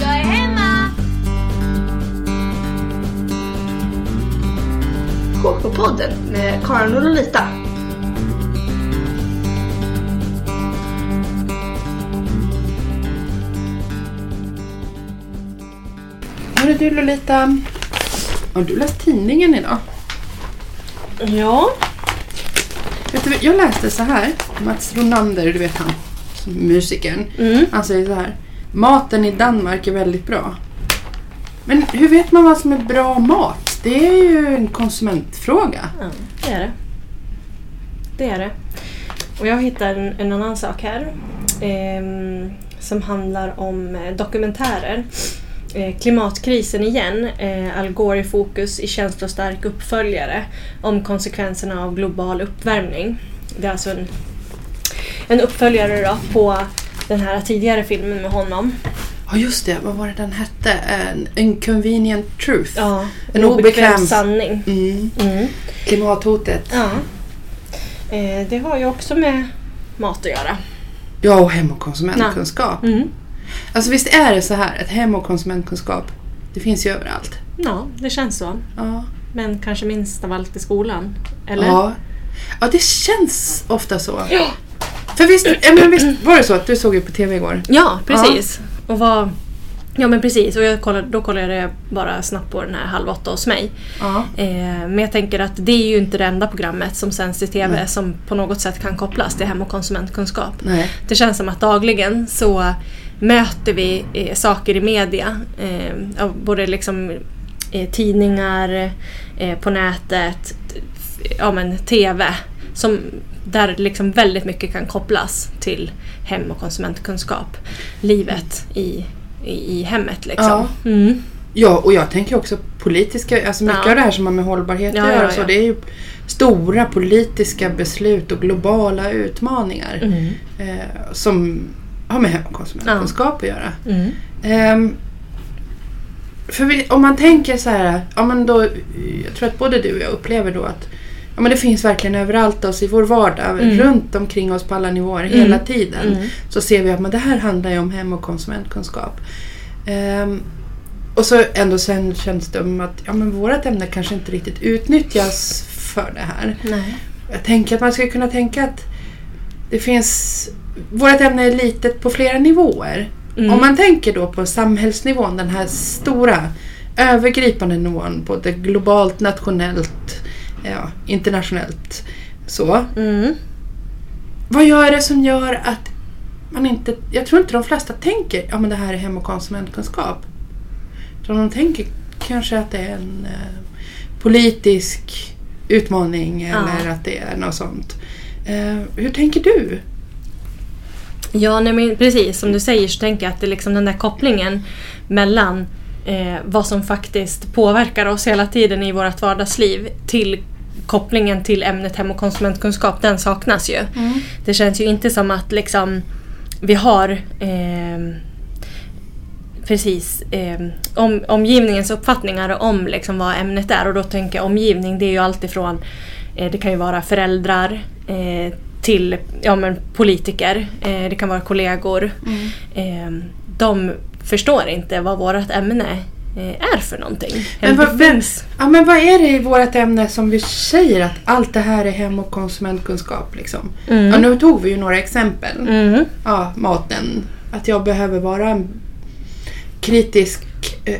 Jag är hemma! KK-podden med Karin och Lolita. Hörru du Lolita, har du läst tidningen idag? Ja. Vet du, jag läste så här, Mats Ronander, du vet han, musikern. Mm. Han säger så här, maten i Danmark är väldigt bra. Men hur vet man vad som är bra mat? Det är ju en konsumentfråga. ja, det är det. Det är det. Och jag hittar en, en annan sak här. Eh, som handlar om eh, dokumentärer. Eh, klimatkrisen igen. Eh, Al Gore i fokus i känslostark uppföljare om konsekvenserna av global uppvärmning. Det är alltså en, en uppföljare då på den här tidigare filmen med honom. Ja just det, vad var det den hette? En Inconvenient Truth. Ja, En obekväm- sanning. Mm. Mm. Klimathotet. Ja. Eh, det har ju också med mat att göra. Ja, och hem och konsumentkunskap. Mm. Alltså visst är det så här att hem och konsumentkunskap, det finns ju överallt. Ja, det känns så. Ja. Men kanske minst av allt i skolan. Eller? Ja. ja, det känns ofta så. För visst, ja, men visst var det så att du såg ju på TV igår? Ja, precis. Och vad... Ja men precis, och jag kollade, då kollade jag bara snabbt på den här Halv åtta hos mig. Ja. Eh, men jag tänker att det är ju inte det enda programmet som sänds i TV Nej. som på något sätt kan kopplas till hem och konsumentkunskap. Nej. Det känns som att dagligen så möter vi eh, saker i media. Eh, både liksom eh, tidningar, eh, på nätet, ja men TV. Som, där liksom väldigt mycket kan kopplas till hem och konsumentkunskap. Livet i, i, i hemmet liksom. Ja. Mm. Ja, och jag tänker också politiska, alltså mycket Ja. av det här som har med hållbarhet Ja, att göra, ja, så ja. det är ju stora politiska beslut och globala utmaningar Mm. eh, som har med hem och konsumentkunskap att göra. Mm. Ehm, för vi, om man tänker så här, ja men då, jag tror att både du och jag upplever då att ja, men det finns verkligen överallt oss i vår vardag, Mm. runt omkring oss på alla nivåer, Mm. hela tiden. Mm. Så ser vi att men det här handlar ju om hem och konsumentkunskap. Ehm, och så ändå sen känns det om att ja, men vårt ämne kanske inte riktigt utnyttjas för det här. Nej. Jag tänker att man skulle kunna tänka att det finns... Vårt ämne är litet på flera nivåer. Mm. Om man tänker då på samhällsnivån, den här stora övergripande nivån, både globalt, nationellt, ja, internationellt. Så. Mm. Vad gör det som gör att man inte... Jag tror inte de flesta tänker ja men det här är hem och konsumentkunskap. Utan de tänker kanske att det är en eh, politisk utmaning eller att det är något sånt. Eh, hur tänker du? Ja, nej, men precis som du säger så tänker jag att det är liksom den där kopplingen mellan eh, vad som faktiskt påverkar oss hela tiden i vårt vardagsliv till kopplingen till ämnet hem och konsumentkunskap, den saknas ju. Det känns ju inte som att liksom vi har eh, precis eh, om, omgivningens uppfattningar om liksom vad ämnet är och då tänker jag omgivning det är ju alltifrån eh, det kan ju vara föräldrar eh, till ja, men politiker, eh, det kan vara kollegor. Eh, de förstår inte vad vårt ämne är för någonting. Men vad, finns. ja, men vad är det i vårt ämne som vi säger att allt det här är hem och konsumentkunskap? Liksom? Mm. Ja, nu tog vi ju några exempel. Mm. ja, maten. Att jag behöver vara en kritisk eh,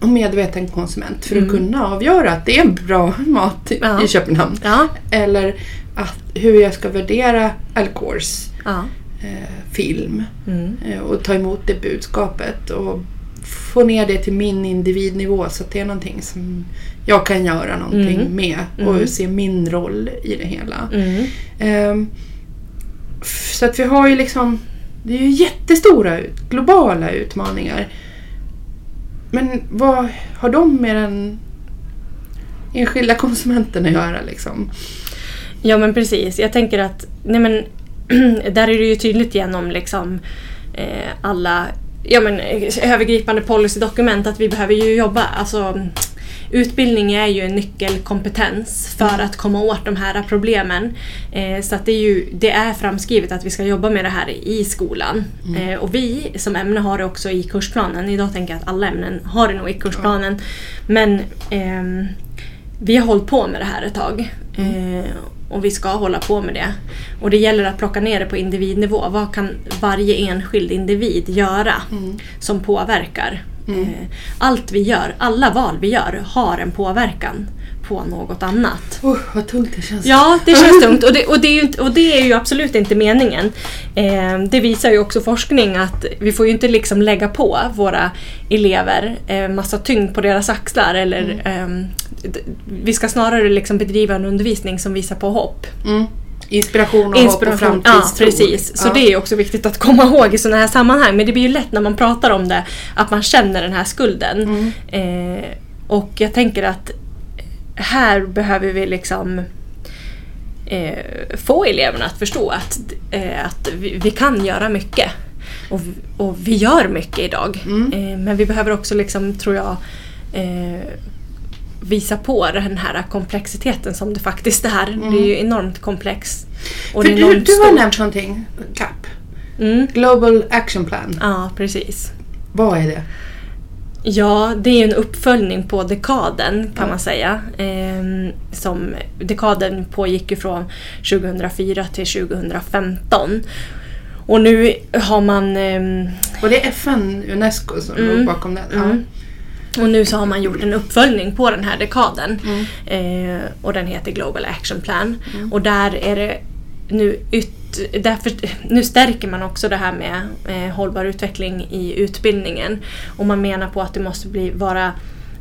och medveten konsument för att Mm. kunna avgöra att det är bra mat i, Ja. i Köpenhamn. Ja, Eller att, hur jag ska värdera Al Gores ja. eh, film Mm. eh, och ta emot det budskapet och få ner det till min individnivå så att det är någonting som jag kan göra någonting Mm. med och Mm. se min roll i det hela. F- Så att vi har ju liksom, det är ju jättestora globala utmaningar. Men vad har de med den enskilda konsumenten att göra liksom? Ja men precis. Jag tänker att nej men, där är det ju tydligt genom liksom, eh, alla ja, men, eh, övergripande policydokument att vi behöver ju jobba. Alltså, utbildning är ju en nyckelkompetens för Mm. att komma åt de här problemen. Eh, så att det, är ju, det är framskrivet att vi ska jobba med det här i skolan. Mm. Eh, och vi som ämne har det också i kursplanen. Idag tänker jag att alla ämnen har det nog i kursplanen. Men ehm, vi har hållit på med det här ett tag. Och vi ska hålla på med det. Och det gäller att plocka ner det på individnivå. Vad kan varje enskild individ göra som påverkar? Eh, allt vi gör, alla val vi gör har en påverkan på något annat. Oh, vad tungt det känns. Ja, det känns tungt och det, och det, är, ju och det är ju absolut inte meningen. Eh, det visar ju också forskning att vi får ju inte liksom lägga på våra elever eh, massa tyngd på deras axlar. Eller, ehm, d- vi ska snarare liksom bedriva en undervisning som visar på hopp. Mm. Inspiration och hopp och Ja, framtidstro. precis. Så Ja. det är också viktigt att komma ihåg i sådana här sammanhang. Men det blir ju lätt när man pratar om det att man känner den här skulden. Mm. Eh, och jag tänker att här behöver vi liksom eh, få eleverna att förstå att, eh, att vi, vi kan göra mycket. Och, vi- och vi gör mycket idag. Mm. Eh, men vi behöver också, liksom, tror jag, eh, visa på den här komplexiteten som det faktiskt är. Det är ju enormt komplext. Mm. För du, enormt du har nämnt någonting. GAP. Mm. Global Action Plan. Ja, precis. Vad är det? Ja, det är en uppföljning på dekaden kan Ja. man säga. Ehm, som, dekaden pågick ju från 2004 till 2015. Och nu har man ehm, Och det är FN, Unesco som Mm. låg bakom den? Ja. Mm. Och nu så har man gjort en uppföljning på den här dekaden. Mm. Eh, och den heter Global Action Plan. Och där är det nu yt, därför, nu stärker man också det här med eh, hållbar utveckling i utbildningen. Och man menar på att det måste bli, vara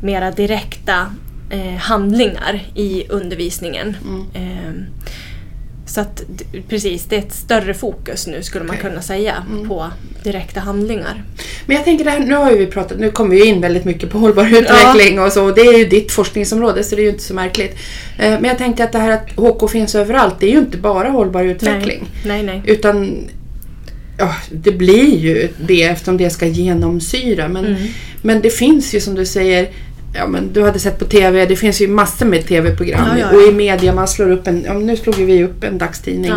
mera direkta eh, handlingar i undervisningen. Mm. Så att precis, det är ett större fokus nu skulle man kunna säga på direkta handlingar. Men jag tänker det här, nu har ju vi pratat, nu kommer vi in väldigt mycket på hållbar utveckling och så. och Det är ju ditt forskningsområde så det är ju inte så märkligt. Eh, Men jag tänkte att det här att HK finns överallt, det är ju inte bara hållbar utveckling. Nej, nej. nej. Utan ja, det blir ju det eftersom det ska genomsyra. Men, Mm. men det finns ju som du säger, ja, men du hade sett på TV, det finns ju massor med TV-program. Ja, ja, ja. Och i media man slår upp en, ja, nu slog vi upp en dagstidning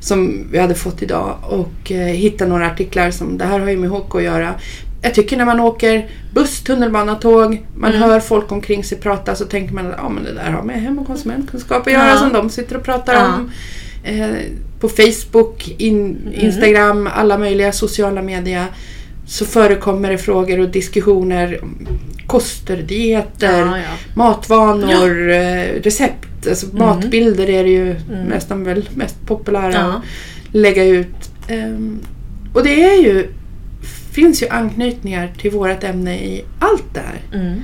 som vi hade fått idag och eh, hittade några artiklar som det här har ju med HK att göra. Jag tycker när man åker buss, tunnelbana, tåg, man Mm. hör folk omkring sig prata så tänker man att ja, men det där har med hem och konsumentkunskap att göra som de sitter och pratar om. Eh, på Facebook, in, Mm. Instagram, alla möjliga sociala medier så förekommer det frågor och diskussioner om koster, dieter, Ja, ja. matvanor, eh, recept. Alltså Mm. matbilder är det ju Mm. nästan väl mest populära Ja. att lägga ut. Ehm, och det är ju, finns ju anknytningar till vårt ämne i allt det här. Mm.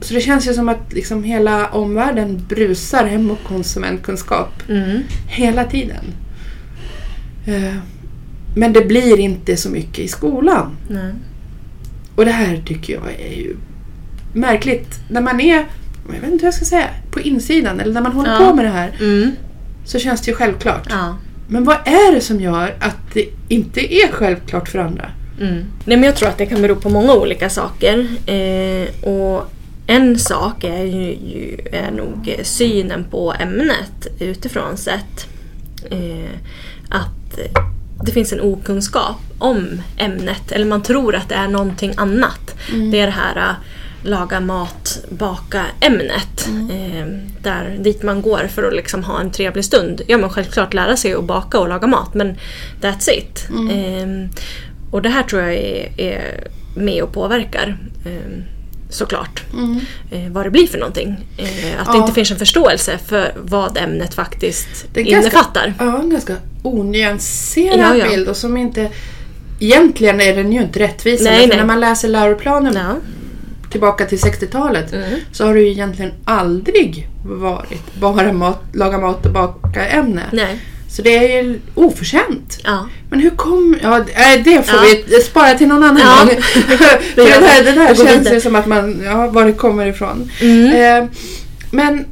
Så det känns ju som att liksom hela omvärlden brusar hem och konsumentkunskap Mm. hela tiden. Eh, Men det blir inte så mycket i skolan. Nej. Och det här tycker jag är ju märkligt. När man är, jag vet inte hur jag ska säga, på insidan eller när man håller Ja. på med det här Mm. så känns det ju självklart. Ja. Men vad är det som gör att det inte är självklart för andra? Mm. Nej, men jag tror att det kan bero på många olika saker. Eh, och en sak är, ju, ju, är nog synen på ämnet utifrån sett. Eh, att det finns en okunskap om ämnet, eller man tror att det är någonting annat. Det är det här äh, laga mat, baka ämnet. Eh, där, dit man går för att liksom ha en trevlig stund. Ja men självklart lära sig att baka och laga mat men that's it. Eh, och det här tror jag är, är med och påverkar. Eh, såklart. Eh, vad det blir för någonting. Eh, att det Ja. inte finns en förståelse för vad ämnet faktiskt Det är ganska- innefattar. Ja, en ganska onyanserad Ja, ja. bild och som inte... Egentligen är den ju inte rättvisande. Nej, för nej. när man läser läroplanen Ja. tillbaka till 60-talet Mm. så har det ju egentligen aldrig varit bara mat, laga mat och baka ämne. Nej. Så det är ju oförtjänt. Ja. Men hur kom... Ja, det får Ja. vi spara till någon annan Ja. gång. För det, här, det går känns ju som att man... Ja, var det kommer ifrån. Mm. Eh, men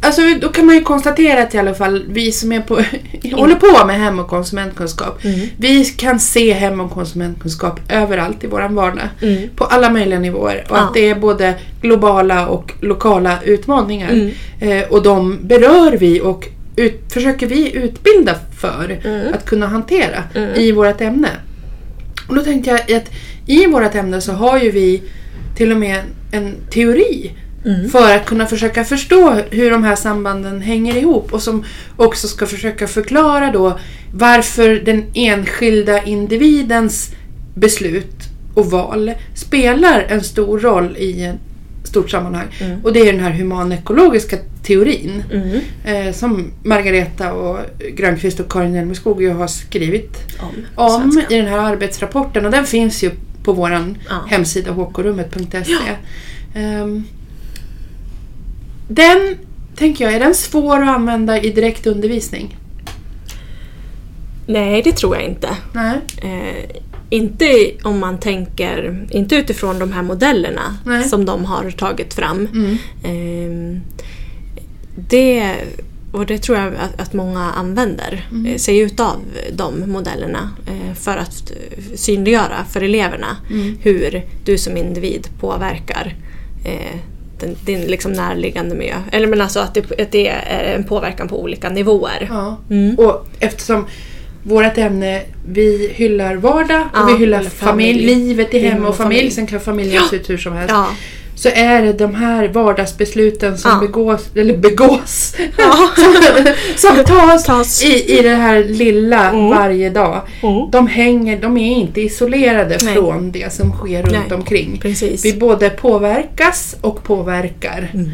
Alltså då kan man ju konstatera att i alla fall vi som är på, håller på med hem och konsumentkunskap. Mm. Vi kan se hem och konsumentkunskap överallt i våran vardag. Mm. På alla möjliga nivåer. Och Ja. att det är både globala och lokala utmaningar. Mm. Eh, och de berör vi och ut, försöker vi utbilda för Mm. att kunna hantera Mm. i vårt ämne. Och då tänkte jag att i vårt ämne så har ju vi till och med en teori Mm. för att kunna försöka förstå hur de här sambanden hänger ihop och som också ska försöka förklara då varför den enskilda individens beslut och val spelar en stor roll i stort sammanhang. Mm. Och det är den här humanekologiska teorin Mm. eh, som Margareta och Grönqvist och Karin Elmeskog har skrivit Om, om i den här arbetsrapporten och den finns ju på vår Ja. hemsida hkrummet.se. Ehm, den, tänker jag, är den svår att använda i direkt undervisning? Nej, det tror jag inte. Nej. Eh, inte om man tänker, inte utifrån de här modellerna Nej. som de har tagit fram. Mm. Eh, det, och det tror jag att, att många använder Mm. eh, sig utav de modellerna eh, för att eh, synliggöra för eleverna Mm. hur du som individ påverkar eh, den, din liksom närliggande miljö. Eller men alltså att det, att det är en påverkan på olika nivåer. Ja. Mm. Och eftersom vårt ämne, vi hyllar vardag och Ja, vi hyllar familj, familj. livet i Hem hem och familj, familj. sen kan familjen se ut hur som helst. Ja. Så är det de här vardagsbesluten som Ja. begås, eller begås, Ja. som tas, Tas. I, i det här lilla Mm. varje dag. Mm. De hänger, de är inte isolerade Nej. från det som sker runt Nej. omkring. Precis. Vi både påverkas och påverkar Mm.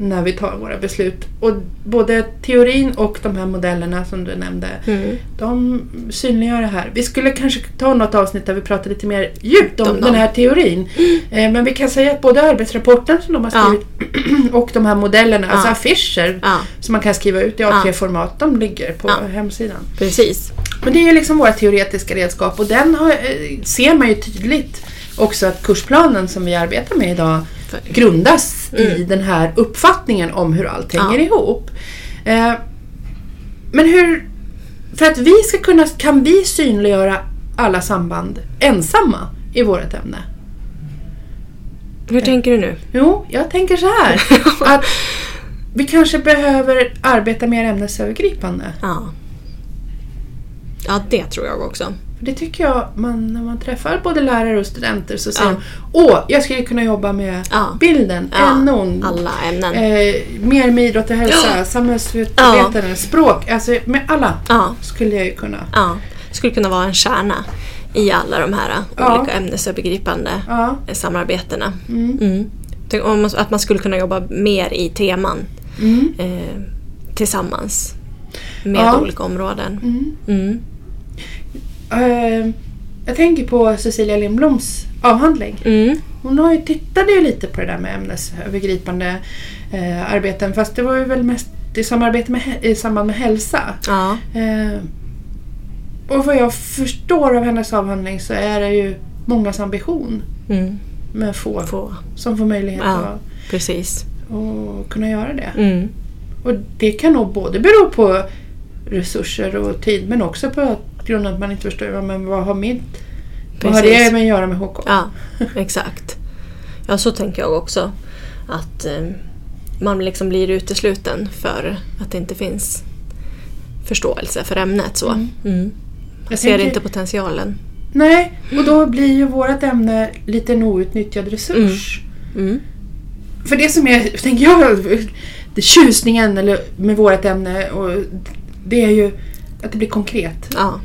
När vi tar våra beslut. Och både teorin och de här modellerna som du nämnde, Mm. de synliggör det här. Vi skulle kanske ta något avsnitt där vi pratar lite mer djupt om Om den här teorin. Eh, Men vi kan säga att både arbetsrapporten som de har Ja. skrivit och de här modellerna, alltså Ja. affischer Ja, som man kan skriva ut i A3-format, de ligger på Ja. hemsidan. precis. Men det är ju liksom våra teoretiska redskap och den har, eh, ser man ju tydligt också att kursplanen som vi arbetar med idag Grundas i Mm. den här uppfattningen om hur allt hänger Ja. ihop. Eh, men hur... För att vi ska kunna... Kan vi synliggöra alla samband ensamma i vårt ämne? Hur tänker du nu? Jo, jag tänker så här. att vi kanske behöver arbeta mer ämnesövergripande. Ja. Ja, det tror jag också. För Det tycker jag, man, när man träffar både lärare och studenter så säger Ja. de Åh, jag skulle kunna jobba med Ja. bilden, Ja, NO'n, Alla ämnen. eh, mer med idrott och hälsa, samhällsvetare, språk. Alltså med alla Ja, skulle jag ju kunna. ja. Skulle kunna vara en kärna i alla de här Ja. olika ämnesövergripande Ja. eh, samarbetena. Mm. Mm. Att man skulle kunna jobba mer i teman Mm. eh, tillsammans med Ja. olika områden. Eh, jag tänker på Cecilia Lindbloms avhandling. Mm. Hon har ju, tittade ju lite på det där med ämnesövergripande eh, arbeten fast det var ju väl mest i, samarbete med, i samband med hälsa. Ja. Eh, och vad jag förstår av hennes avhandling så är det ju mångas ambition Mm. men få Få. som får möjlighet Ja. att, Precis. att kunna göra det. Mm. Och det kan nog både bero på resurser och tid men också på att grund att man inte förstår men vad har mitt vad har det med att göra med HK? Ja, exakt. Ja, så tänker jag också. Att eh, man liksom blir utesluten för att det inte finns förståelse för ämnet. Så. Mm. Mm. Jag Jag ser tänker- inte potentialen. Nej, och då blir ju vårt ämne lite en outnyttjad resurs. Mm. För det som är, tänker jag, det tjusningen eller, med vårt ämne och det är ju att det blir konkret. Ja.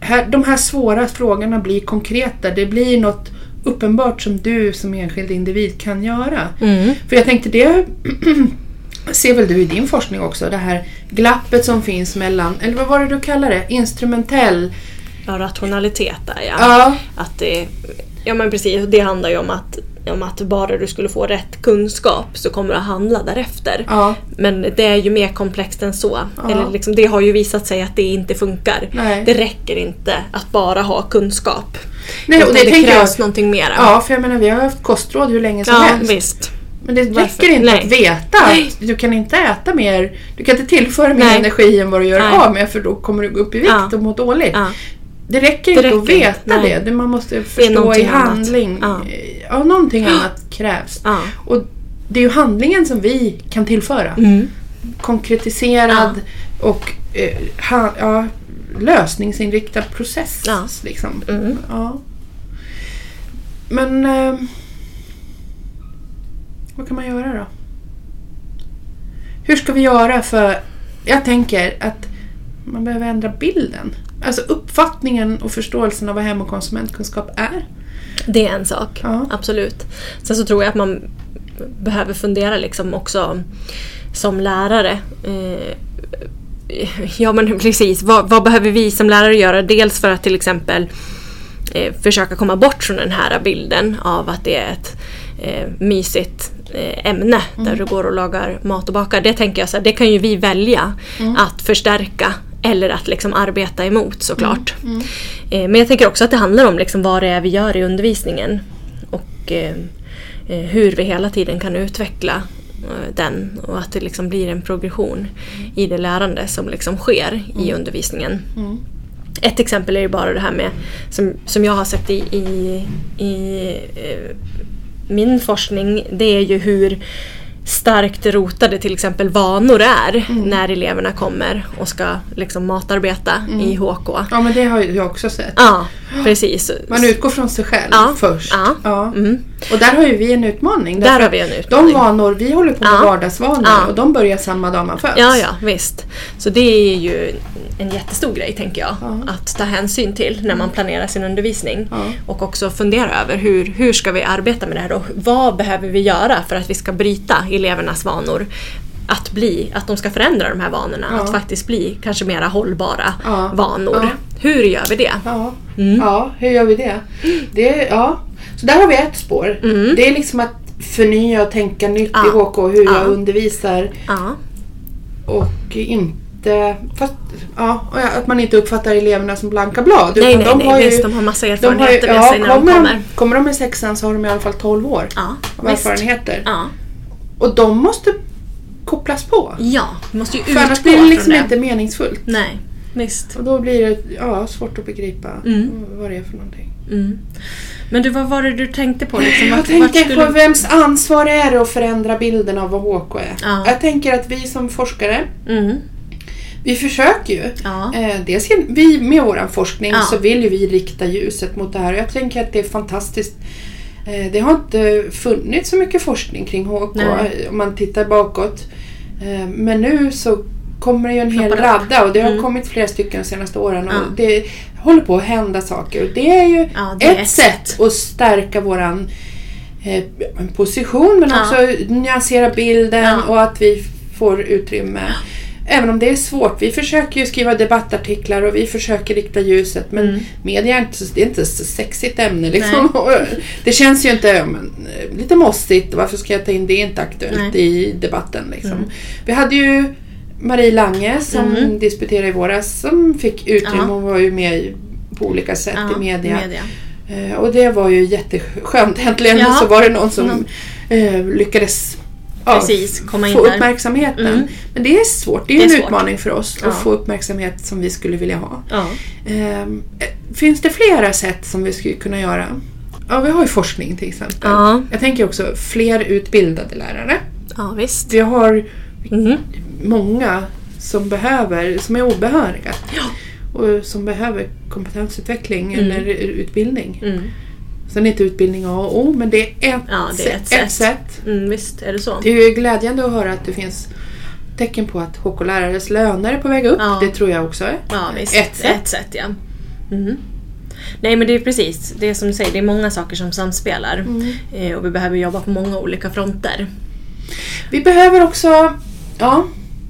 Här, de här svåra frågorna blir konkreta. Det blir något uppenbart som du som enskild individ kan göra. Mm. För jag tänkte det ser väl du i din forskning också, det här glappet som finns mellan, eller vad var det du kallade det? Instrumentell? ja, rationalitet där ja. Ja. Att det, ja men precis, det handlar ju om att, om att bara du skulle få rätt kunskap så kommer du att handla därefter. Ja. Men det är ju mer komplext än så. Ja. Eller liksom, det har ju visat sig att det inte funkar. Nej. Det räcker inte att bara ha kunskap. Nej, och det, det krävs jag. någonting mera. Ja, för jag menar vi har haft kostråd hur länge som ja helst. visst. Men det Varför? räcker inte Nej. att veta Nej. att du kan inte äta mer, du kan inte tillföra mer energi än vad du gör Nej. av med för då kommer du gå upp i vikt Ja. och må dåligt. Det räcker Det inte att räcker inte. veta Nej. det. Man måste förstå i handling. Ja. Ja. någonting annat krävs. Ja. Och det är ju handlingen som vi kan tillföra. Mm. Konkretiserad och eh, ha, ja, lösningsinriktad process. Ja. Liksom. Mm. Ja. Men eh, vad kan man göra då? Hur ska vi göra för... Jag tänker att man behöver ändra bilden. Alltså uppfattningen och förståelsen av vad hem och konsumentkunskap är. Det är en sak, Ja. absolut. Sen så tror jag att man behöver fundera liksom också som lärare. Eh, ja men precis, vad, vad behöver vi som lärare göra? Dels för att till exempel eh, försöka komma bort från den här bilden av att det är ett eh, mysigt ämne där du går och lagar mat och bakar. Det tänker jag så här, det kan ju vi välja att förstärka eller att liksom arbeta emot såklart. Eh, men jag tänker också att det handlar om liksom vad det är vi gör i undervisningen och eh, eh, hur vi hela tiden kan utveckla eh, den och att det liksom blir en progression i det lärande som liksom sker i undervisningen. Mm. Ett exempel är ju bara det här med som, som jag har sett i, i, i eh, min forskning. Det är ju hur starkt rotade till exempel vanor är när eleverna kommer och ska liksom matarbeta i HK. Ja men det har jag också sett. Ja, precis. Man utgår från sig själv Ja. först. Ja. Mm. Och där har ju vi en utmaning. Där har vi en utmaning. De vanor, vi håller på med Ja. vardagsvanor Ja. och de börjar samma dag man föds. Ja, ja, visst. Så det är ju en jättestor grej tänker jag. Ja. Att ta hänsyn till när man planerar sin undervisning. Ja. Och också fundera över hur, hur ska vi arbeta med det här och vad behöver vi göra för att vi ska bryta elevernas vanor. Att, bli, att de ska förändra de här vanorna, Ja. att faktiskt bli kanske mera hållbara Ja. vanor. Ja. Hur gör vi det? Ja. Mm. ja, hur gör vi det? det ja. Så där har vi ett spår. Mm. Det är liksom att förnya och tänka nytt i HK, hur Ja. jag undervisar och inte... Fast, ja, att man inte uppfattar eleverna som blanka blad. nej, nej, de har nej ju, visst, de har massa de har erfarenheter med sig när de kommer, kommer. de, kommer de i sexan så har de i alla fall 12 år av erfarenheter. Och de måste kopplas på. ja, vi måste ju För utgå annars blir det liksom det. inte meningsfullt. Nej, visst. Och då blir det ja, svårt att begripa Mm. vad det är för någonting. Mm. Men du, vad var det du tänkte på? Liksom? Jag Vart- tänker vart skulle- på vems ansvar är det att förändra bilden av vad HK är. Ja. Jag tänker att vi som forskare, Mm. vi försöker ju. Ja. Eh, dels vi med vår forskning Ja. så vill ju vi rikta ljuset mot det här. Jag tänker att det är fantastiskt. Eh, det har inte funnits så mycket forskning kring HK Nej. om man tittar bakåt. Eh, men nu så kommer det ju en hel radda och det har Mm. kommit flera stycken de senaste åren. Och Ja. Det håller på att hända saker och det är ju Ja, det är ett ett sätt att stärka våran eh, position men Ja. också nyansera bilden och att vi får utrymme. Även om det är svårt. Vi försöker ju skriva debattartiklar och vi försöker rikta ljuset men Mm. media är inte, det är inte så sexigt ämne. Liksom. Det känns ju inte men, eh, lite mossigt. Varför ska jag ta in det? Det är inte aktuellt Nej. i debatten. Liksom. Mm. Vi hade ju Marie Lange som Mm. disputerade i våras som fick utrymme. Hon var ju med på olika sätt Ja, i media. media. Eh, Och det var ju jätteskönt. Äntligen Ja. så var det någon som Mm. eh, lyckades Precis, komma in få där. uppmärksamheten. Mm. Men det är svårt. Det är, Det är en svårt. utmaning för oss Ja. att få uppmärksamhet som vi skulle vilja ha. Ja. Ehm, eh, finns det flera sätt som vi skulle kunna göra? Ja, vi har ju forskning till exempel. Ja. Jag tänker också fler utbildade lärare. ja, visst. Vi har Mhm. många som behöver, som är obehöriga. Ja. Och som behöver kompetensutveckling Mm. eller utbildning. Mm. Sen är inte utbildning A och O, men det är ett, Ja, det är ett sätt, ett sätt. Mm, visst är det så. Det är ju glädjande att höra att det finns tecken på att HK-lärares löner är på väg upp. Ja. Det tror jag också är. Ja, visst. Ett sätt. Ett sätt ja. Mhm. Nej men det är precis, det är som du säger, det är många saker som samspelar. Mm. Eh, och vi behöver jobba på många olika fronter. Vi behöver också, ja,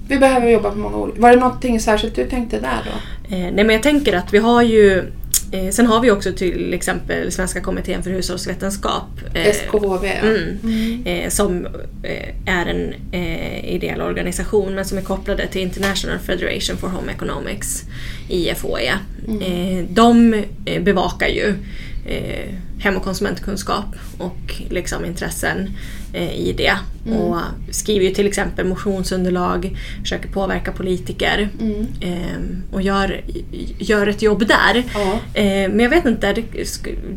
vi behöver jobba på många olika... Var det någonting särskilt du tänkte där då? Eh, nej men jag tänker att vi har ju eh, Sen har vi också till exempel Svenska kommittén för hushållsvetenskap. eh, SKHV, ja. Mm. Eh, som eh, är en eh, ideell organisation men som är kopplade till International Federation for Home Economics, IFOE. Mm. Eh, de eh, bevakar ju eh, hem och konsumentkunskap och liksom intressen eh, i det. Och skriver ju till exempel motionsunderlag, försöker påverka politiker eh, och gör, gör ett jobb där. Ja. Eh, men jag vet inte, det,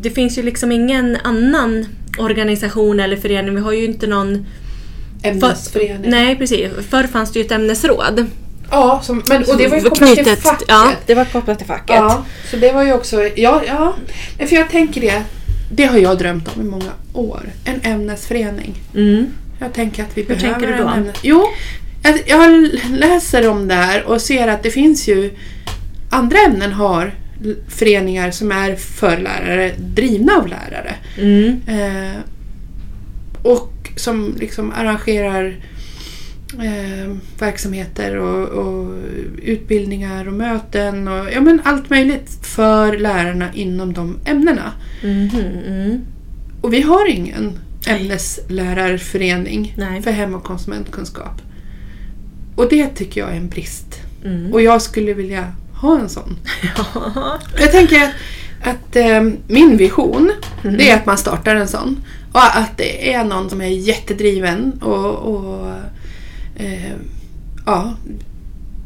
det finns ju liksom ingen annan organisation eller förening. Vi har ju inte någon... Ämnesförening. Nej precis, förr fanns det ju ett ämnesråd. Ja, som, men, och det var ju kopplat till facket. Ja, det var kopplat till facket. Ja, så det var ju också, ja, ja. Men För jag tänker det, det har jag drömt om i många år. En ämnesförening. Mm. Jag tänker att vi Hur behöver tänker du då? en ämnes... Jo, jag, jag läser om det här och ser att det finns ju andra ämnen har föreningar som är för lärare, drivna av lärare. Mm. Eh, och som liksom arrangerar eh, verksamheter och, och utbildningar och möten och ja, men allt möjligt för lärarna inom de ämnena. Mhm, mm. Och vi har ingen ämneslärarförening Nej. för hem och konsumentkunskap. Och det tycker jag är en brist. Mm. Och jag skulle vilja ha en sån. Ja. Jag tänker att, att eh, min vision, Mm. det är att man startar en sån. Och att det är någon som är jättedriven och, och eh, ja.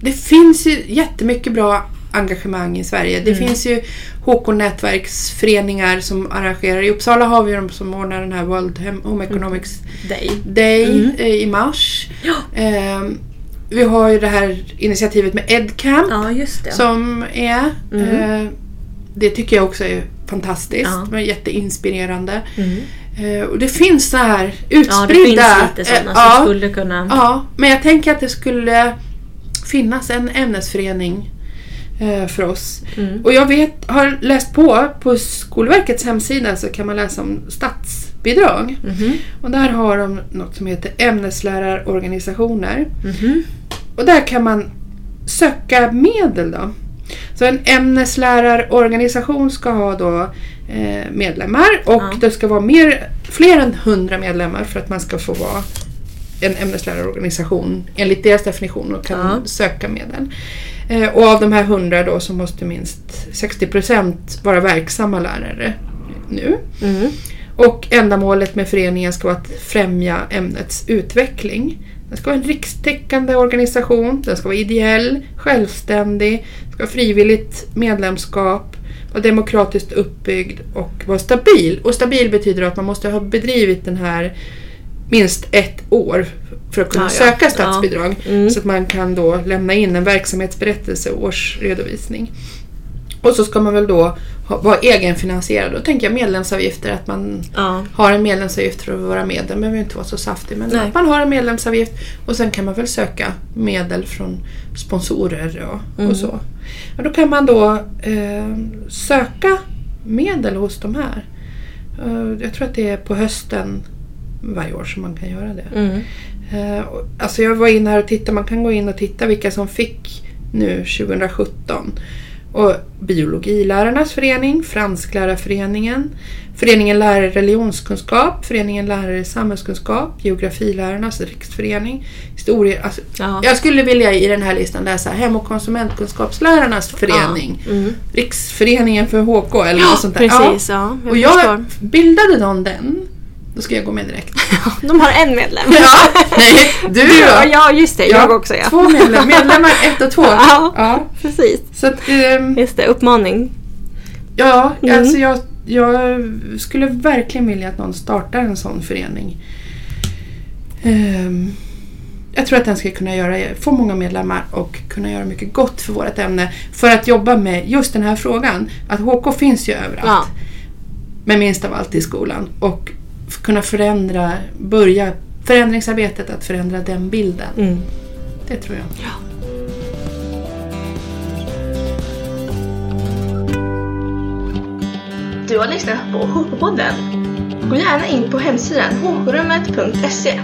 Det finns ju jättemycket bra engagemang i Sverige. Det Mm. finns ju HK-nätverksföreningar som arrangerar. I Uppsala har vi de som ordnar den här World Home Economics Dig. Day Mm. eh, i mars. Ja. Eh, vi har ju det här initiativet med EdCamp ja, som är. Mm. Eh, det tycker jag också är fantastiskt. Ja. Jätteinspirerande. Mm. Eh, och det finns så här Ja, det utspridda... finns lite sådana eh, som ja, skulle kunna... ja, men jag tänker att det skulle finnas en ämnesförening eh, för oss. Mm. Och jag vet, har läst på, på Skolverkets hemsida så kan man läsa om statsbidrag. Mhm. Och där har de något som heter ämneslärarorganisationer. Mhm. Och där kan man söka medel då. Så en ämneslärarorganisation ska ha då eh, medlemmar och Ja. det ska vara mer, fler än 100 medlemmar för att man ska få vara en ämneslärarorganisation enligt deras definition och kan Ja. söka medel. Eh, och av de här 100 då så måste minst 60% vara verksamma lärare nu. Mm. Och ändamålet med föreningen ska vara att främja ämnets utveckling. Den ska vara en rikstäckande organisation, den ska vara ideell, självständig, ska ha frivilligt medlemskap, vara demokratiskt uppbyggd och vara stabil. Och stabil betyder att man måste ha bedrivit den här minst ett år för att kunna ja. söka statsbidrag. Ja. Mm. Så att man kan då lämna in en verksamhetsberättelse och årsredovisning. Och så ska man väl då vara egenfinansierad. Då tänker jag medlemsavgifter, att man Ja. har en medlemsavgift för att vara medlem. Det behöver inte vara så saftig men Nej. att man har en medlemsavgift och sen kan man väl söka medel från sponsorer och, Mm. och så. Och då kan man då eh, söka medel hos de här. Eh, jag tror att det är på hösten varje år som man kan göra det. Mm. Och- alltså jag var inne här och tittade, man kan gå in och titta vilka som fick nu 2017. Och Biologilärarnas förening, Fransklärarföreningen, Föreningen Lärare i religionskunskap, Föreningen Lärare i samhällskunskap, Geografilärarnas riksförening, historia... Alltså, Ja. Jag skulle vilja i den här listan läsa Hem och konsumentkunskapslärarnas förening, Ja. Mm. Riksföreningen för HK eller något sånt där. Precis, ja. jag Och jag bildade någon den, då ska jag gå med direkt. De har en medlem. Ja, nej, du då? Ja, ja, just det. Jag också ja. Två medlemmar, medlemmar ett och två. Ja. Ja, Precis. så att, ehm, Just det, uppmaning. ja, Mm. alltså jag, jag skulle verkligen vilja att någon startar en sån förening. Ehm, jag tror att den ska kunna göra, få många medlemmar och kunna göra mycket gott för vårt ämne. För att jobba med just den här frågan. Att HK finns ju överallt. Ja. Men minst av allt i skolan. Och kunna förändra, börja förändringsarbetet att förändra den bilden. Mm. Det tror jag. Du har lyssnat på HK-podden. Gå gärna in på hemsidan hkrummet.se.